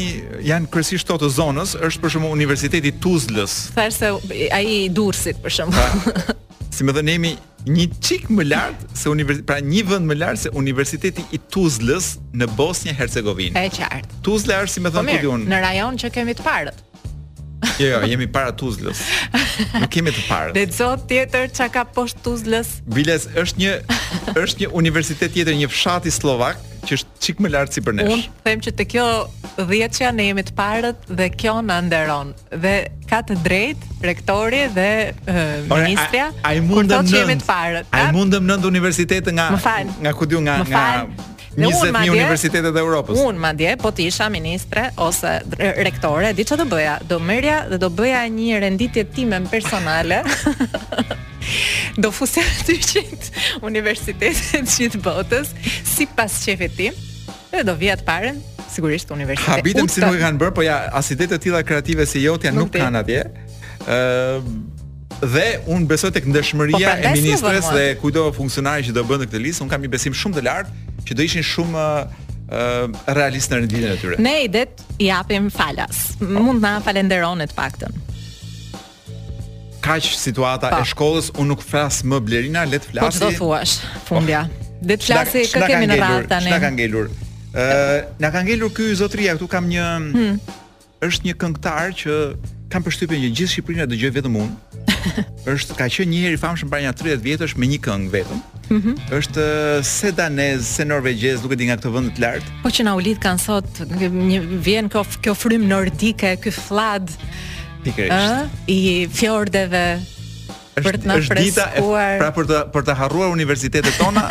janë kryesisht këto të zonës, është për shembull Universiteti Tuzlës. Thashë se ai i Durrësit për shembull. Si më dhënë Një çik më lart se universi pra një vend më lart se Universiteti i Tuzlës në Bosnjë Hercegovinë. E qartë. Tuzla është si me thënë po unë. Në rajon që jemi të parët. Jo, jo, jemi para Tuzlës. Nuk jemi të parë. Dhe çdo tjetër çka ka poshtë Tuzlës? Biles është një është një universitet tjetër, një fshati sllovak që është çik më lart sipër nesh. Unë them që te kjo 10-she ne jemi të parët dhe kjo na nderon. dhe ka të drejtë rektori dhe ministrja. A i mundëm në. A i mundëm nëntë universitete nga nga ku di unë nga nga 20.000 universitete të Europës. Unë madje po të isha ministre ose rektore, di çfarë do bëja? Do merrja dhe do bëja një renditje time personale. do fusja të gjithë universitetet të gjithë botës sipas qejfit tim Dhe do vijën të parën, sigurisht universitet. Habitem si nuk e kanë bërë, po ja as ide të tilla kreative si jotja nuk, nuk kanë atje. Ë uh, dhe un besoj tek ndershmëria po, pra, e ministres dhe kujtdo funksionari që do bënte këtë listë, un kam një besim shumë të lartë që do ishin shumë uh, realist në renditjen e tyre. Ne idetë i japim falas. Mund na falënderojnë të paktën. Kaq situata pa. e shkollës, unë nuk flas më Blerina, le të flasi. Po ç'do thuash, fundja. Po. Le të flasi kë kemi në radhë tani. Na ka ngelur. Ë, uh, na ka ngelur ky zotria, këtu kam një hmm. është një këngëtar që kam përshtypjen që gjithë Shqipëri e dëgjoj vetëm unë. është ka qenë një herë i famshëm para një 30 vjetësh me një këngë vetëm. Mm -hmm. Është uh, se danez, se norvegjez, nuk e di nga këto vende të lartë. Po që na u lidhka sot, na vjen kjo kjo frym nordike, ky fllad. Pikërisht. I fjordeve për të na freskuar. Është dita e pra për të për të harruar universitetet tona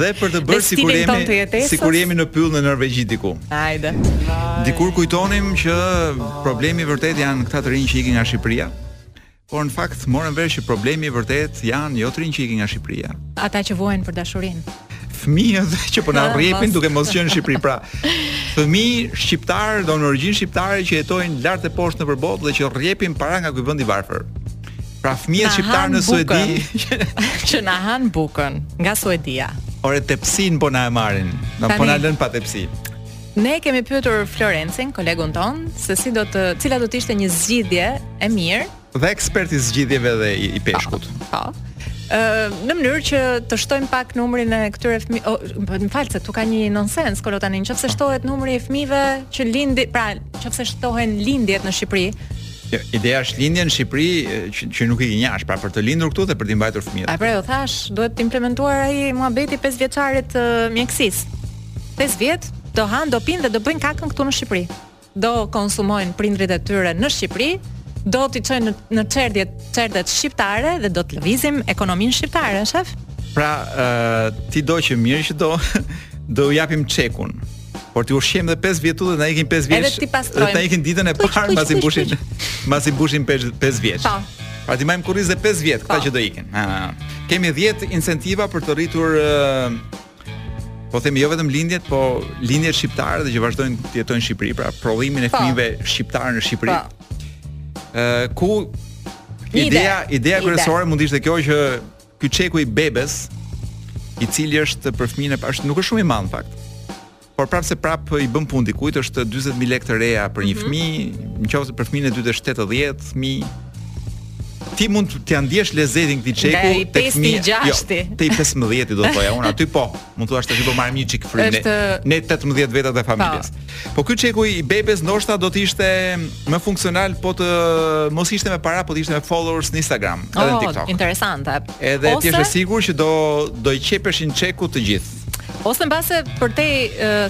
dhe për të bërë sikur jemi sikur jemi në pyll në Norvegji diku. Hajde. Dikur kujtonim që problemi i vërtet janë këta të rinj që ikin nga Shqipëria. Por në fakt morëm vesh që problemi i vërtet janë jo të rinj që ikin nga Shqipëria. Ata që vuajnë për dashurinë. fëmijët që po na rrjepin duke mos qenë në Shqipëri. Pra, fëmijë shqiptarë me origjinë shqiptare që jetojnë lart e poshtë nëpër botë dhe që rrjepin para nga ky vend i varfër. Pra fëmijët shqiptarë në Suedi që na han bukën nga Suedia. Ore tepsin po na e marrin. Na po na lën pa tepsi. Ne kemi pyetur Florencin, kolegun ton, se si do të, cila do të ishte një zgjidhje e mirë Dhe ekspert i zgjidhjeve dhe i, i peshkut. Po. Ë në mënyrë që të shtojmë pak numrin e këtyre fëmijë, oh, më fal se këtu ka një nonsens total tani, nëse shtohet numri i fëmijëve që lindin, pra nëse shtohen lindjet në Shqipëri, Jo, ideja është lindja në Shqipëri që, që t'i gënjesh, pra për të lindur këtu dhe për të mbajtur fëmijët. A pra, jo thash, duhet implementuar ai muhabeti 5 vjeçarit të mjekësisë. 5 vjet do han, do pin dhe do bëjnë kakën këtu në Shqipëri. do konsumojnë prindërit e tyre në Shqipëri, do t'i çojnë në, në çerdhe çerdhet shqiptare dhe do të lëvizim ekonominë shqiptare, sheh? Pra, uh, ti do që mirë që do, do u japim çekun. Por t'i ushqejmë edhe 5 vjet dhe na ikin 5 vjeç. Edhe t'i pastrojmë. Edhe të ikin ditën e parë pasi mbushin, pasi mbushin 5 vjet. Po. Pra t'i majmë kurriz dhe 5 vjet këta po. që do ikin. Ha. Kemi 10 incentiva për të rritur uh, po themi jo vetëm lindjet, po lindjet shqiptare dhe që vazhdojnë të jetojnë në Shqipëri, pra prodhimin e po. fëmijëve shqiptarë në Shqipëri. Pa. Po. Ë ku ideja ide. ideja kryesore mund të ishte kjo që ky çeku i bebes i cili është për fëmijën e parë, nuk është shumë i madh në fakt. Por prapë se prapë i bën punë dikujt, është 40 mijë lekë të reja për një mm -hmm. fëmijë, nëse për fëmijën e dytë është 80 mijë. Ti mund të ja ndjesh lezetin këtij çeku tek fëmija. Te 5 6 jo, Te 15 do të thoja unë aty po. Mund thua se po marr një çik frymë ne, ne 18 vetat e familjes. Po, po ky çeku i bebes ndoshta do të ishte më funksional po të mos ishte me para, po të ishte me followers në Instagram, edhe në oh, TikTok. Interesante. Edhe ti je i sigurt që do do i qepeshin çeku të gjithë. Ose në bazë përtej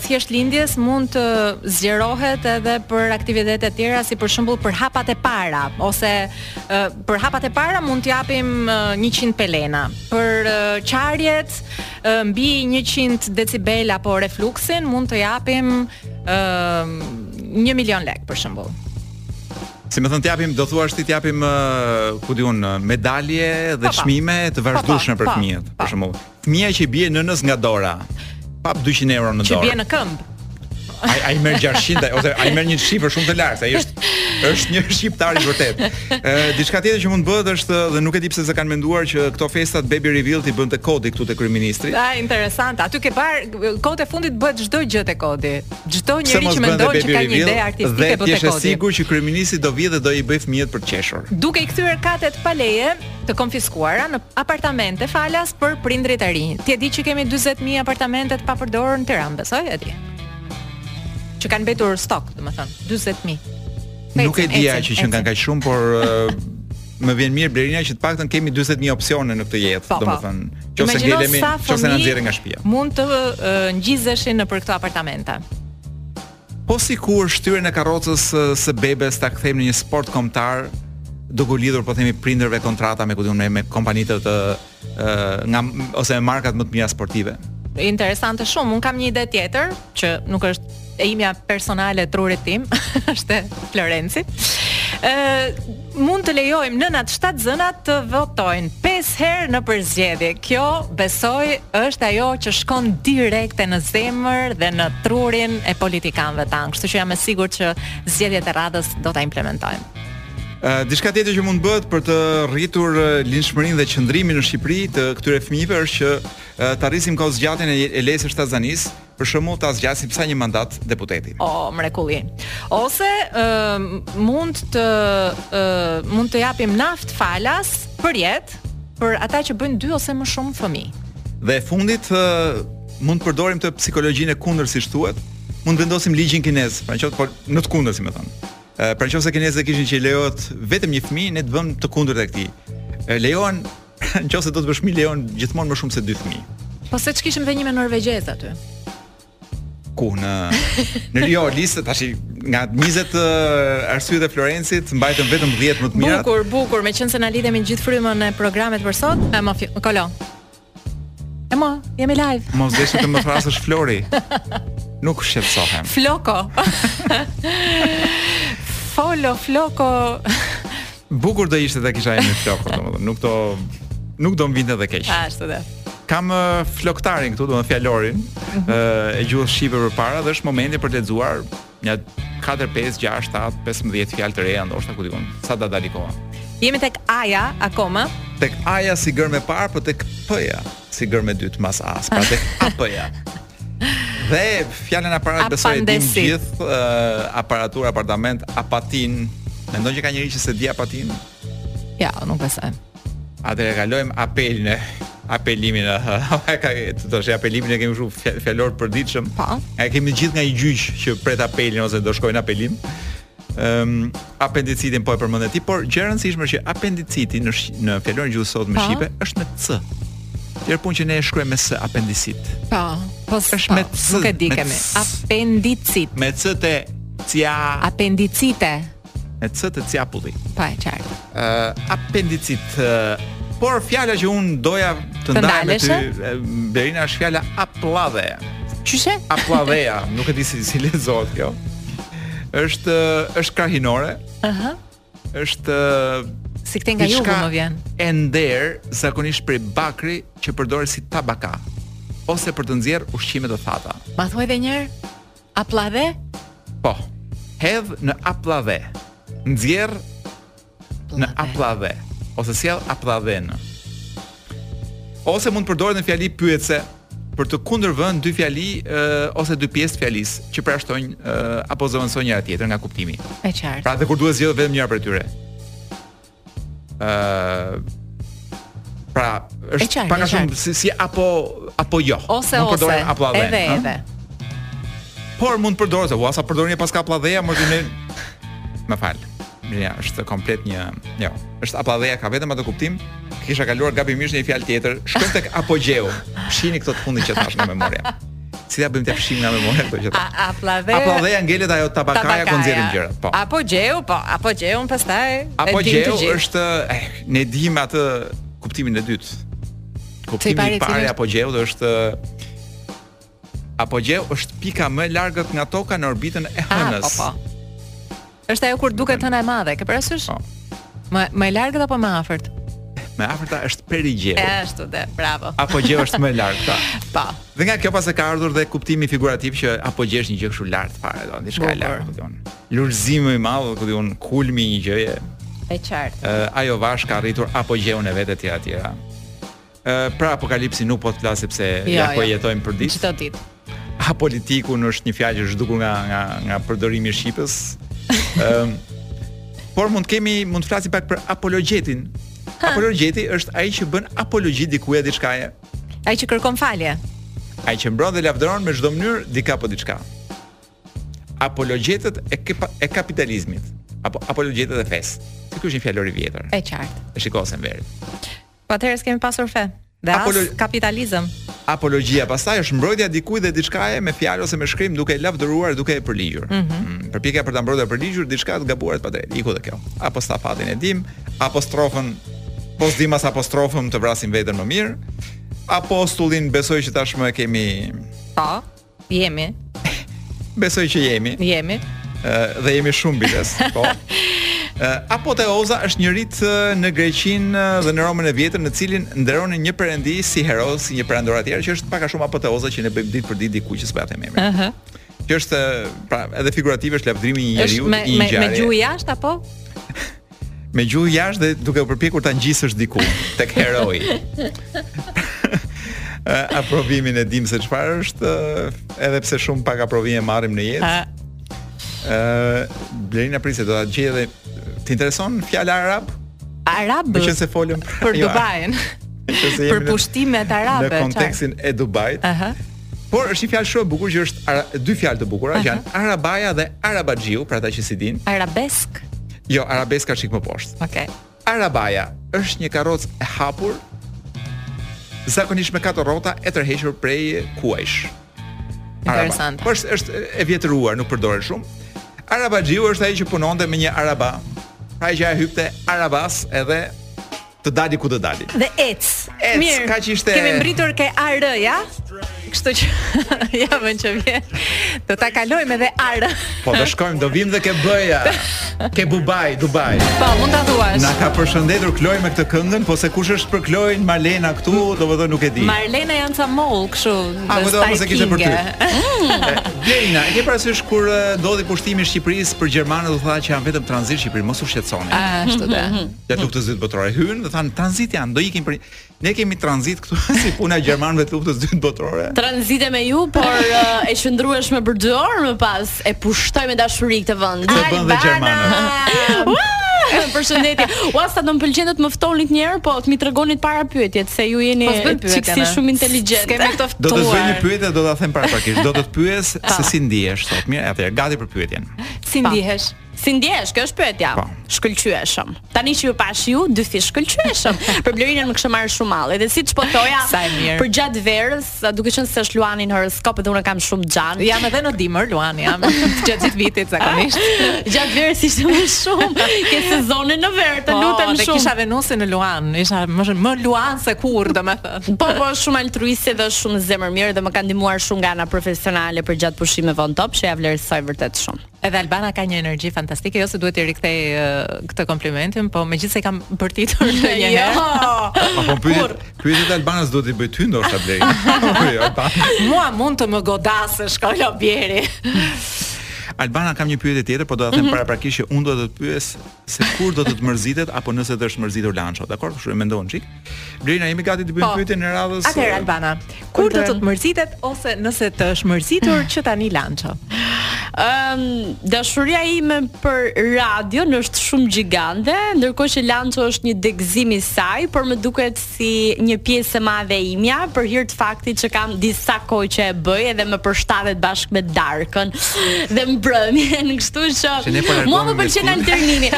thjesht lindjes mund të zgjerohet edhe për aktivitete tjera si për shembull për hapat e para ose për hapat e para mund të japim 100 pelena për qarjet mbi 100 decibel apo refluksin mund të japim 1 milion lek për shembull Domethënë t'japim, do thuash t'japim, uh, ku di unë, medalje dhe çmime po, po. të vazhdushme po, për fëmijët, për shembull. Fëmija që i bie nënës nga dora. Pap 200 euro në dorë. Që bie në këmbë. Ai ai merr 600 ose ai merr një shifër shumë të lartë, ai është është një shqiptar i vërtet. Ë diçka tjetër që mund të bëhet është dhe nuk e di pse s'e kanë menduar që këto festa të baby reveal t'i bën te kodi këtu te kryeministri. Sa interesant. Aty ke par kohët e fundit bëhet çdo gjë te kodi. Çdo njeri që mendon që ka një ide artistike bëhet te kodi. Dhe ti je i sigurt që kryeministri do vijë dhe do i bëj fëmijët për të qeshur. Duke i kthyer katet pa leje, të konfiskuara në apartamente falas për prindrit e rinj. Ti e di që kemi 40000 apartamente të papërdorur në Tiranë, besoj, e di. Që kanë mbetur stok, domethënë, 40000. Nuk e dija që qenkan kaq shumë, por më vjen mirë Blerina që të paktën kemi 40000 opsione në këtë jetë, po, po. domethënë, nëse ngelemi, nëse na nxjerrin nga shtëpia. Mund të uh, ngjizeshin nëpër këto apartamente. Po sikur shtyrjen e karrocës së bebes ta kthejmë në një sport kombëtar, duke u lidhur po themi prindërve kontrata me ku di un me kompanitë të nga ose me markat më të mira sportive. Interesante shumë. Un kam një ide tjetër që nuk është e imja personale e trurit tim, është e Florencit. Ë Mund të lejojmë nënat shtatzëna të votojnë pesë herë nëpër zgjedhje. Kjo besoj është ajo që shkon direkte në zemër dhe në trurin e politikanëve tanë. Kështu që jam e sigurt që zgjedhjet e radhës do ta implementojmë. Ë diçka tjetër që mund t'bëhet për të rritur lindshmërinë dhe qëndrimin në Shqipëri të këtyre fëmijëve është që ta rrisim kohëzgjatjen e, e lejës së shtatzanisë, Për shembull, ta zgjasim sa një mandat deputeti. O, mrekulli. Ose ë mund të ë mund të japim naft falas për jetë për ata që bëjnë dy ose më shumë fëmijë. Dhe e fundit ë mund të përdorim ë psikologjinë e kundër siç thuhet, mund të vendosim ligjin kinez, pra qoftë por në të kundër domethënë. Pra qoftë se kinezët kishin që lejohet vetëm një fëmijë, ne të bëjmë të kundërtën e këtij. Lejohen Në qoftë se do të bësh fëmijë lejon gjithmonë më shumë se dy fëmijë. Po se ç'kishim dhe një me norvegjez aty. Ku në në Rio listët tash nga 20 uh, arsye të Florencit mbajtën vetëm 10 më të mira. Bukur, bukur, meqense na lidhet me gjithë frymën e programit për sot, e më kolo. E mo, jemi live. Mos deshë të më thërrasësh Flori. Nuk shqetësohem. Floko. Folo, floko. Bukur do ishte ta kisha emrin Floko, domethënë, nuk do nuk do më vinte dhe keq. Ashtu dhe. Kam uh, floktarin këtu, domethënë fjalorin, ëh, mm -hmm. e gjuhës shqipe përpara dhe është momenti për të lexuar një 4 5 6 7 15 fjalë të reja ndoshta ku di unë. Sa të na dali koha. Jemi tek a-ja akoma. Tek a-ja si gërmë e parë, po tek p-ja si gërmë e dytë mas a-së, pra tek ap-ja. Dhe fjalën aparat besoj e dimë të gjithë, uh, aparaturë, apartament, apatinë. Mendon që ka njeri që s'e di apatinë? Ja, nuk besoj. Atëherë kalojmë apelin e apelimin e ka të thosh apelimin e kemi shumë fjalor përditshëm. Po. E kemi gjithë nga një gjyq që pret apelin ose do shkojë në apelim. um, apendicitin po e përmende ti, por gjë e rëndësishme është që apendiciti në në fjalorin e gjuhës sotme shqipe është me c. Tjetër punë që ne e shkruajmë me s apendicit. Po, po është po, me c. Nuk e di kemi. Apendicit. Me c te cia apendicite. Me c te cjapulli. Po e qartë. uh, apendicit. Uh, por fjala që unë doja të, të ndaj me ty, Berina është fjala aplladhe. Qysh? Aplladheja, nuk e di si si lexohet kjo. Është është krahinore. Ëh. Uh -huh. Është si këtej nga jugu më vjen. E nderë zakonisht prej bakri që përdoret si tabaka ose për të nxjerrë ushqime të thata. Ma thuaj edhe një herë? Aplladhe? Po. Hedh në aplladhe. Nxjerr në aplladhe ose sjell aplladhen. Ose mund të përdoret në fjali pyetëse për të kundërvënë dy fjali e, ose dy pjesë të fjalisë që përjashtojnë e, apo zëvendësojnë njëra tjetrën nga kuptimi. E qartë. Pra dhe kur duhet zgjedhur vetëm njëra prej tyre. ë uh, pra është pak a shumë si, si apo apo jo. Ose mund ose apo edhe edhe. edhe. Por mund të përdoret, ua sa përdorime paska aplladheja, më vjen më fal. Ja, është komplet një, jo. Është aplladheja ka vetëm atë kuptim. Kisha kaluar gabimisht një fjalë tjetër, shkojmë tek apogjeu. Fshini këto të fundit që thashë nga memoria. Si ia bëjmë të fshijmë nga memoria këto gjëra. Aplladheja. Aplladheja ngelet ajo tabakaja ku nxjerrim gjëra. Po. Apogjeu, po, apogjeu pastaj. Apogjeu është, eh, ne dimë atë kuptimin e dytë. Kuptimi i parë i apogjeut është Apogjeu është pika më e largët nga Toka në orbitën e ah, Hënës. Po, po. Është ajo kur duket hëna e madhe, ke parasysh? Po. Më më e largëta apo më e afërta? Më e afërta është perigjeu. E ashtu dhe, bravo. Apogje është më e largëta. Po. Dhe nga kjo pas e ka ardhur dhe kuptimi figurativ që apogje është një gjë kështu lart fare, do diçka e lartë, apogjeu. Lulëzim më i madh, apogjeu, kulmi i një gjëje. E qartë. Ajo vajzë ka arritur apogjeun e vet etj etj. pra apokalipsi nuk po të flas sepse jo, ja po jo. jetojmë përditë. Çdo ditë. Apolitiku është një fjalë që është zhdukur nga nga nga përdorimi i shqipes. Ëm por mund të kemi mund të flasim pak për apologjetin. Apologjeti është ai që bën apologji dikujt a diçkaje. Ai që kërkon falje. Ai që mbron dhe lavdëron me çdo mënyrë dikë apo diçka. Apologjetët e, e kapitalizmit apo apologjetët e fesë. Ky është një fjalor i vjetër. E qartë. E shiko se m'vjen. Po atëherë s'kemi pasur fe. Dhe as Apolo... kapitalizëm. Apologjia pastaj është mbrojtja e dikujt dhe diçkaje me fjalë ose me shkrim duke e lavdëruar duke e përligjur. Mm -hmm. Përpjekja për ta mbrojtur e përligjur diçka të gabuar të padrejtë. Iku dhe kjo. Apostafatin e dim, apostrofën po s'dim as apostrofën të vrasim veten më mirë. Apostullin besoj që tashmë e kemi. Po. Jemi. Besoj që jemi. Jemi. Ë dhe jemi shumë biles, po. Ë apoteoza është një rit në Greqinë dhe në Romën e vjetër në të cilin nderonin një perendi si hero, si një perandor e tjerë që është pak a shumë apoteoza që ne bëjmë ditë për ditë dikujt që s'po ja them emrin. Ëh. Që është pra edhe figurative është lavdërimi i një njeriu, i një gjëje. Me, me gjuhë jashtë apo? me gjuhë jashtë dhe duke u përpjekur ta ngjisësh diku tek heroi. aprovimin e dim se çfarë është, edhe pse shumë pak aprovime marrim në jetë. Ë, Blerina Prise do ta gjej edhe të intereson fjala arab? Arab. Meqenëse folëm për, për Dubain. për pushtimet arabe. Në kontekstin e Dubait. Aha. Por është një fjalë shumë e bukur që është dy fjalë të bukura, janë arabaja dhe arabaxhiu, për ata që s'i dinë. Arabesk. Jo, arabeska një çik më poshtë. Okej. Okay. Arabaja është një karrocë e hapur zakonisht me katër rrota e tërhequr prej kuajsh. Interesant. Po është është e vjetruar, nuk përdoret shumë. Arabaxhiu është ai që punonte me një araba. Pra që ia hypte arabasë edhe Të dali ku të dali. Dhe ec. Ec, Mirë, kaq ishte. Kemi mbritur ke AR-ja. Kështu që javën që vjen. Do ta kalojmë edhe AR. Po do shkojmë, do vim dhe ke B-ja. Ke Dubai, Dubai. Po, mund ta thuash. Na ka përshëndetur Kloj me këtë këngën, po se kush është për Klojn, Marlena këtu, domethënë nuk e di. Marlena janë ca mollë kështu. Apo mos e kishte për ty. Blerina, e ke parasysh kur eh, ndodhi pushtimi i Shqipërisë për gjermanët u tha që janë vetëm tranzit Shqipëri, mos u shqetësoni. Ashtu tha. Ja hmm. luftës dytë botërore hynë dhe thanë tranzit jemi, do ikin për ne kemi tranzit këtu si puna e gjermanëve të luftës dytë botërore. Tranzite me ju, por uh, e qëndrueshme për 2 orë më pas e pushtoj me dashuri këtë vend. Këtë bënë dhe gjermanët. Përshëndetje. Ua sa do më pëlqente të më ftonit një herë, po të mi tregonit para pyetjet se ju jeni çik si shumë inteligjent. Kemi të ftuar. Do të bëj një pyetje, do ta them paraprakisht. Do të të pyes se si ndihesh sot. Mirë, atëherë gati për pyetjen. Si ndihesh? Si ndihesh? Kjo është pyetja. Po. Shkëlqyeshëm. Tani që ju pashë ju, dyfish shkëlqyeshëm. Për Blerinën më kish marrë shumë malli. Dhe siç po thoja, përgjatë verës, duke qenë se është Luani në horoskop dhe unë e kam shumë xhan. Jam edhe në dimër Luani, jam gjatë gjithë vitit zakonisht. gjatë verës ishte më shumë ke sezonin në verë, po, të lutem shumë. Po, kisha Venusin në Luan, isha më shumë më Luan se kurrë, domethënë. Po, po, shumë altruiste dhe shumë zemërmirë dhe më ka ndihmuar shumë nga ana profesionale përgjatë pushimeve on top, që ia vlerësoj vërtet shumë. Edhe Albana ka një energji fantastike, jo se duhet t'i rikthej këtë komplimentin, po megjithëse kam bërtitur në një jo. herë. Jo. Po pyet, pyet Albanën s'do t'i bëj ty ndoshta Bleri. Po, Mua mund të më godasësh Kolo bjeri. Albana kam një pyetje tjetër, por do ta them mm -hmm. paraprakisht që unë do të pyes se kur do të të mërzitet apo nëse të është mërzitur Lanço, dakor? Kështu e mendon çik. Blerina jemi gati të bëjmë po, pyetjen e radhës. Atëherë eh, Albana, kur do të të mërzitet ose nëse të është mërzitur që tani Lanço? Ëm um, dashuria ime për radion është shumë gjigante, ndërkohë që Lanço është një degëzim i saj, por më duket si një pjesë e madhe e imja për hir të faktit që kam disa kohë që e bëj edhe më përshtatet bashkë me darkën dhe mbrëmjen, kështu që po mua më pëlqen alternimi.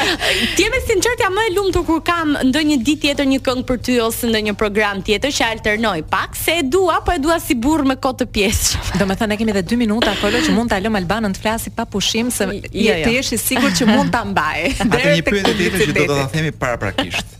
Të jem e sinqertë jam më e lumtur kur kam ndonjë ditë tjetër një këngë për ty ose ndonjë program tjetër që alternoj pak, se e dua, po e dua si burrë me kohë të pjesshme. Domethënë ne kemi edhe 2 minuta Kolo që mund ta lëmë Albanën të flasi pa pushim se jo, jo. të jesh i sigurt që mund ta mbaj. Atëherë një pyetje tjetër që do ta themi paraprakisht.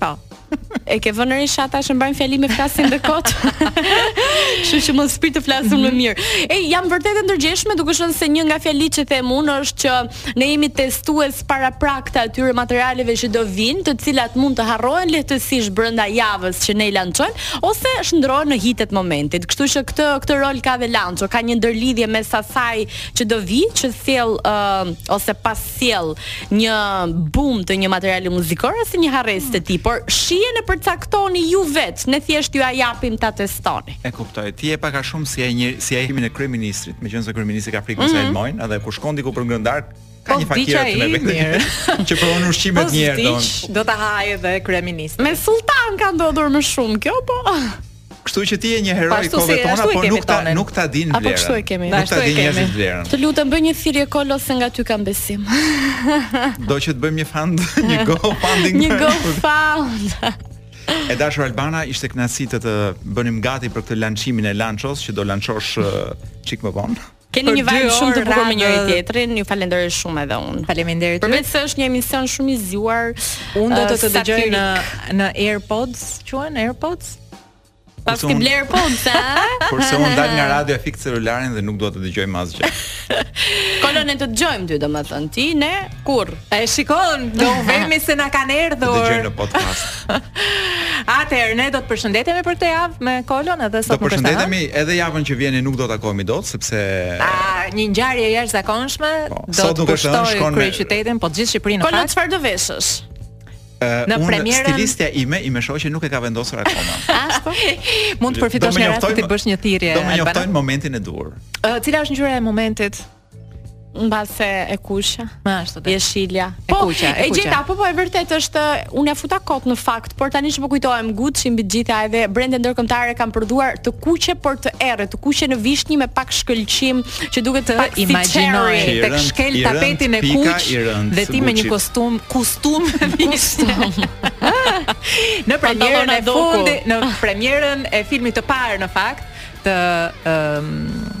Po. E ke vënë re se ata që mbajnë fjalime flasin dhe kot. Kështu që mos prit të flasin më mirë. E jam vërtet e ndërgjegjshme duke qenë se një nga fjalitë që them unë është që ne jemi testues paraprakë të atyre materialeve që do vijnë, të cilat mund të harrohen lehtësisht brenda javës që ne i lançojmë ose shndërrohen në hitet e momentit. Kështu që këtë këtë rol ka dhe Lanço, ka një ndërlidhje mes asaj që do vijë, që sjell uh, ose pas sjell një bum të një materiali muzikor ose një harresë të tij, por shijen e përcaktoni ju vetë, ne thjesht jua japim ta testoni. E kuptoj. Ti je pak a shumë si ai një si ai i kryeministrit, meqenëse kryeministri ka frikë mm -hmm. se e helmojnë, edhe kur shkon diku për të ngrënë darkë, ka po, një fakir me vete. Që provon ushqimet po, një herë nëse do ta hajë edhe kryeministri. Me sulltan ka ndodhur më shumë kjo, po. Kështu që ti je një hero i kohëve tona, por nuk ta nuk ta din vlerën. Apo kështu e kemi. Nuk ta din njerëzit vlerën. Të lutem bëj një thirrje Kolo se nga ty kam besim. Do që të bëjmë një fond, një go funding. Një go fund. E dashur Albana, ishte kënaqësi të të bënim gati për këtë lançimin e Lanchos që do lançosh çik më vonë. Keni një vibe shumë të bukur me njëri-tjetrin. Ju falenderoj shumë edhe unë. Faleminderit. Përveçse është një emision shumë i zgjuar. Unë do të të dëgjoj në në AirPods, quhen AirPods? Pas t'i blerë po sa? Kurse unë dal nga radio e fik celularin dhe nuk dua të dëgjoj më asgjë. Kolon e të dëgjojmë ty domethën ti ne Kur? E shikon, do u vemi se na kanë erdhur. Dëgjoj në podcast. Atëherë ne do të përshëndetemi për këtë javë me Kolon edhe sot. Do përshëndetemi edhe javën që vjen e nuk do të takohemi dot sepse A, një ngjarje e jashtëzakonshme po, do të pushtojë kryeqytetin, po gjithë Shqipërinë. Kolo çfarë do veshësh? Uh, në premierën stilistja ime ime shoqe nuk e ka vendosur akoma. Ashtu. Mund të përfitosh nga rasti të bësh një thirrje. Do më njoftojë në momentin e duhur. Uh, cila është ngjyra e momentit? Mbase e kuqja. Më ashtu. Jeshilja. E po, kuqja, e kuqja. E gjeta, po po e vërtetë është unë e futa kot në fakt, por tani që po kujtohem Gucci mbi të gjitha edhe brende ndërkombëtare kanë prodhuar të kuqe por të errët, të kuqe në vishnje me pak shkëlqim që duket të pak imagjinoj tek shkel tapetin e kuq dhe ti me një kostum, kostum, kostum. në premierën e fundit, në premierën e filmit të parë në fakt të um,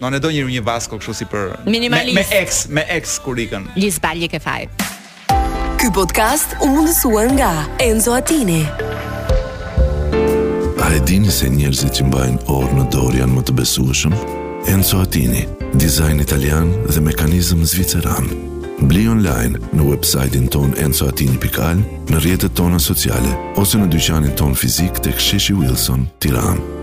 Do ne do një një vasko kështu si për Minimalist. me, me ex, me ex kurikën. Liz Balje ke faj. Ky podcast u mundësua nga Enzo Attini. A e dini se njerëzit që mbajnë orë në dorë janë më të besueshëm? Enzo Attini, dizajn italian dhe mekanizëm zviceran. Bli online në website-in tonë enzoatini.al në rrjetet tona sociale ose në dyqanin tonë fizik tek Sheshi Wilson, Tiranë.